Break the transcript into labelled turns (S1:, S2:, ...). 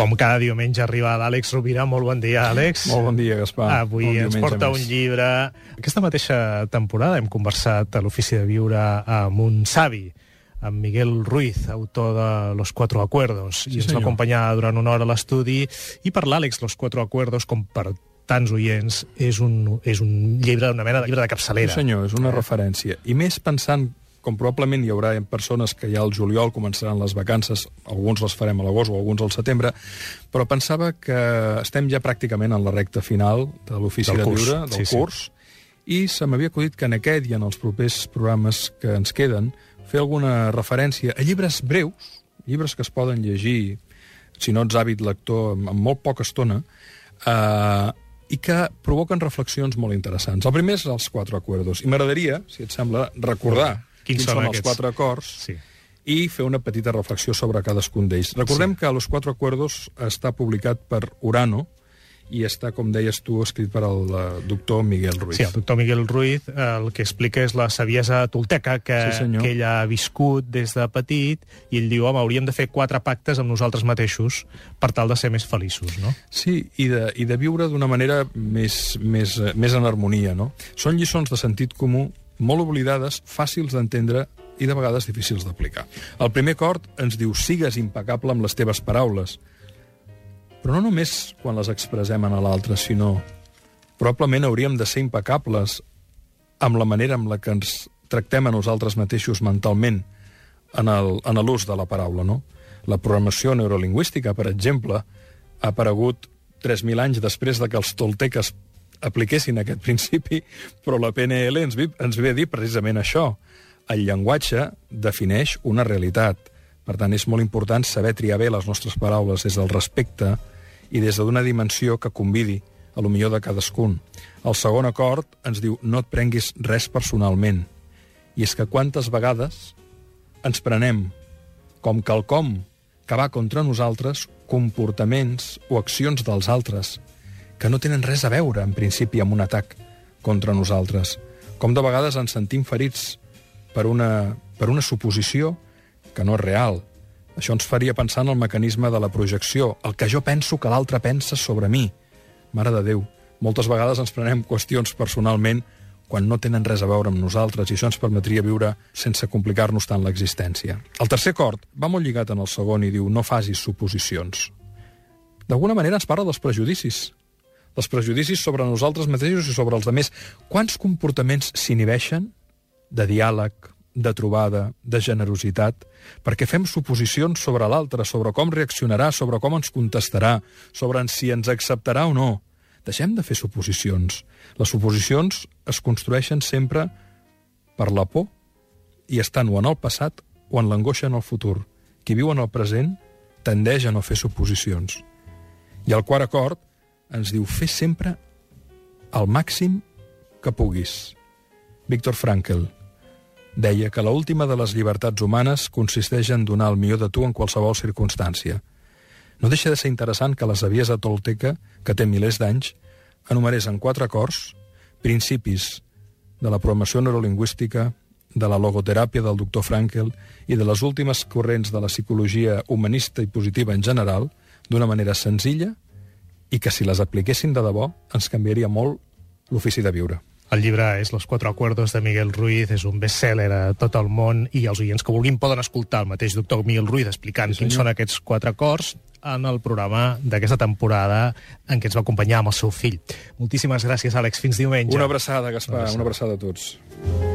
S1: Com cada diumenge arriba l'Àlex Rovira. Molt bon dia, Àlex.
S2: Molt bon dia, Gaspar.
S1: Avui
S2: bon
S1: ens porta
S2: més.
S1: un llibre. Aquesta mateixa temporada hem conversat a l'Ofici de Viure amb un savi, amb Miguel Ruiz, autor de Los Cuatro Acuerdos,
S2: Sí,
S1: i ens
S2: senyor.
S1: va acompanyar durant una hora a l'estudi. I per l'Àlex, Los Cuatro Acuerdos, com per tants oients, és un, és un llibre, una mena de llibre de capçalera.
S2: Sí, senyor, és una referència. I més pensant com probablement hi haurà persones que ja al juliol començaran les vacances, alguns les farem a l'agost o alguns al setembre, però pensava que estem ja pràcticament en la recta final de l'ofici de
S1: curs,
S2: viure, del
S1: sí, sí.
S2: curs, i se m'havia acudit que en aquest i en els propers programes que ens queden fer alguna referència a llibres breus, llibres que es poden llegir, si no ets hàbit lector, en molt poca estona, eh, i que provoquen reflexions molt interessants. El primer és els quatre acuerdos, i m'agradaria, si et sembla, recordar
S1: Quins
S2: quins,
S1: són
S2: són
S1: aquests?
S2: els quatre acords
S1: Sí.
S2: i fer una petita reflexió sobre cadascun d'ells. Recordem
S1: Sí.
S2: que Los Cuatro Acuerdos està publicat per Urano i està, com deies tu, escrit per el eh, doctor Miguel Ruiz.
S1: Sí, el doctor Miguel Ruiz eh, el que explica és la saviesa tolteca que,
S2: Sí, senyor.
S1: que ell ha viscut des de petit i ell diu, home, hauríem de fer quatre pactes amb nosaltres mateixos per tal de ser més feliços, no?
S2: Sí, i de, i de viure d'una manera més, més, eh, més en harmonia, no? Són lliçons de sentit comú molt oblidades, fàcils d'entendre i de vegades difícils d'aplicar. El primer acord ens diu sigues impecable amb les teves paraules, però no només quan les expressem a l'altre, sinó probablement hauríem de ser impecables amb la manera amb la que ens tractem a nosaltres mateixos mentalment en en l'ús de la paraula, no? La programació neurolingüística, per exemple, ha aparegut 3.000 anys després de que els tolteques apliquessin aquest principi, però la PNL ens, vi, ens ve a dir precisament això. El llenguatge defineix una realitat. Per tant, és molt important saber triar bé les nostres paraules des del respecte i des d'una dimensió que convidi a lo millor de cadascun. El segon acord ens diu no et prenguis res personalment. I és que quantes vegades ens prenem com quelcom que va contra nosaltres comportaments o accions dels altres que no tenen res a veure, en principi, amb un atac contra nosaltres. Com de vegades ens sentim ferits per una, per una suposició que no és real. Això ens faria pensar en el mecanisme de la projecció, el que jo penso que l'altre pensa sobre mi. Mare de Déu, moltes vegades ens prenem qüestions personalment quan no tenen res a veure amb nosaltres i això ens permetria viure sense complicar-nos tant l'existència. El tercer acord va molt lligat en el segon i diu no facis suposicions. D'alguna manera ens parla dels prejudicis, dels prejudicis sobre nosaltres mateixos i sobre els altres. Quants comportaments s'inhibeixen de diàleg, de trobada, de generositat, perquè fem suposicions sobre l'altre, sobre com reaccionarà, sobre com ens contestarà, sobre si ens acceptarà o no. Deixem de fer suposicions. Les suposicions es construeixen sempre per la por i estan o en el passat o en l'angoixa en el futur. Qui viu en el present tendeix a no fer suposicions. I el quart acord ens diu fer sempre el màxim que puguis. Víctor Frankl deia que l'última de les llibertats humanes consisteix en donar el millor de tu en qualsevol circumstància. No deixa de ser interessant que la saviesa tolteca, que té milers d'anys, enumerés en quatre acords principis de la programació neurolingüística, de la logoteràpia del doctor Frankl i de les últimes corrents de la psicologia humanista i positiva en general, d'una manera senzilla i que si les apliquessin de debò ens canviaria molt l'ofici de viure.
S1: El llibre és Los Cuatro Acuerdos de Miguel Ruiz, és un best-seller a tot el món i els oients que vulguin poden escoltar el mateix doctor Miguel Ruiz explicant
S2: Sí,
S1: quins són aquests quatre acords en el programa d'aquesta temporada en què ens va acompanyar amb el seu fill. Moltíssimes gràcies, Àlex. Fins diumenge.
S2: Una abraçada, Gaspar,
S1: Una abraçada.
S2: una abraçada a tots.